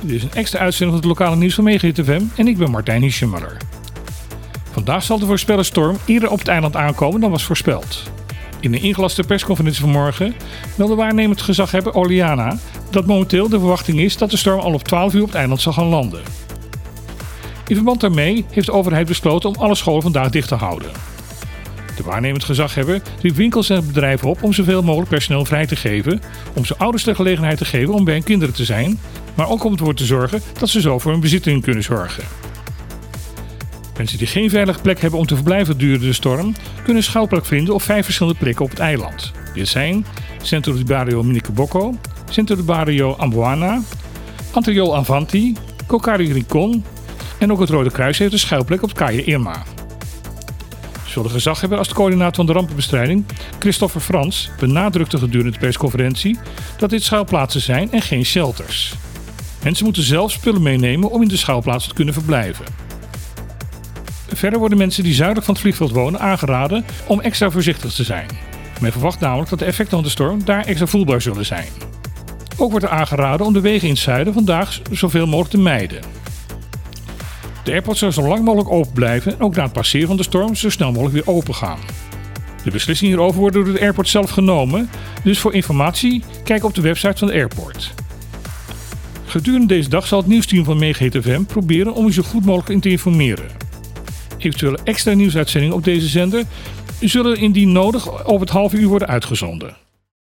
Dit is een extra uitzending van het lokale nieuws van Megahit FM en ik ben Martijn Hischemuller. Vandaag zal de voorspelde storm eerder op het eiland aankomen dan was voorspeld. In de ingelaste persconferentie vanmorgen meldde waarnemend gezaghebber Oliana dat momenteel de verwachting is dat de storm al op 12 uur op het eiland zal gaan landen. In verband daarmee heeft de overheid besloten om alle scholen vandaag dicht te houden. De waarnemend gezaghebber riep winkels en bedrijven op om zoveel mogelijk personeel vrij te geven, om zijn ouders de gelegenheid te geven om bij hun kinderen te zijn, maar ook om ervoor te zorgen dat ze zo voor hun bezitting kunnen zorgen. Mensen die geen veilige plek hebben om te verblijven gedurende de storm, kunnen schuilplek vinden op vijf verschillende plekken op het eiland. Dit zijn Centro di Barrio Minicobocco, Centro di Barrio Amboana, Anteriol Avanti, Cocari Ricon en ook het Rode Kruis heeft een schuilplek op Kaaie Irma. Zowel de gezaghebber als de coördinator van de rampenbestrijding, Christopher Frans, benadrukte gedurende de persconferentie dat dit schuilplaatsen zijn en geen shelters. Mensen moeten zelf spullen meenemen om in de schuilplaats te kunnen verblijven. Verder worden mensen die zuidelijk van het vliegveld wonen aangeraden om extra voorzichtig te zijn. Men verwacht namelijk dat de effecten van de storm daar extra voelbaar zullen zijn. Ook wordt er aangeraden om de wegen in het zuiden vandaag zoveel mogelijk te mijden. De airport zal zo lang mogelijk open blijven en ook na het passeren van de storm zo snel mogelijk weer open gaan. De beslissingen hierover worden door de airport zelf genomen, dus voor informatie kijk op de website van de airport. Gedurende deze dag zal het nieuwsteam van Megahit FM proberen om u zo goed mogelijk in te informeren. Eventuele extra nieuwsuitzendingen op deze zender zullen indien nodig op het half uur worden uitgezonden.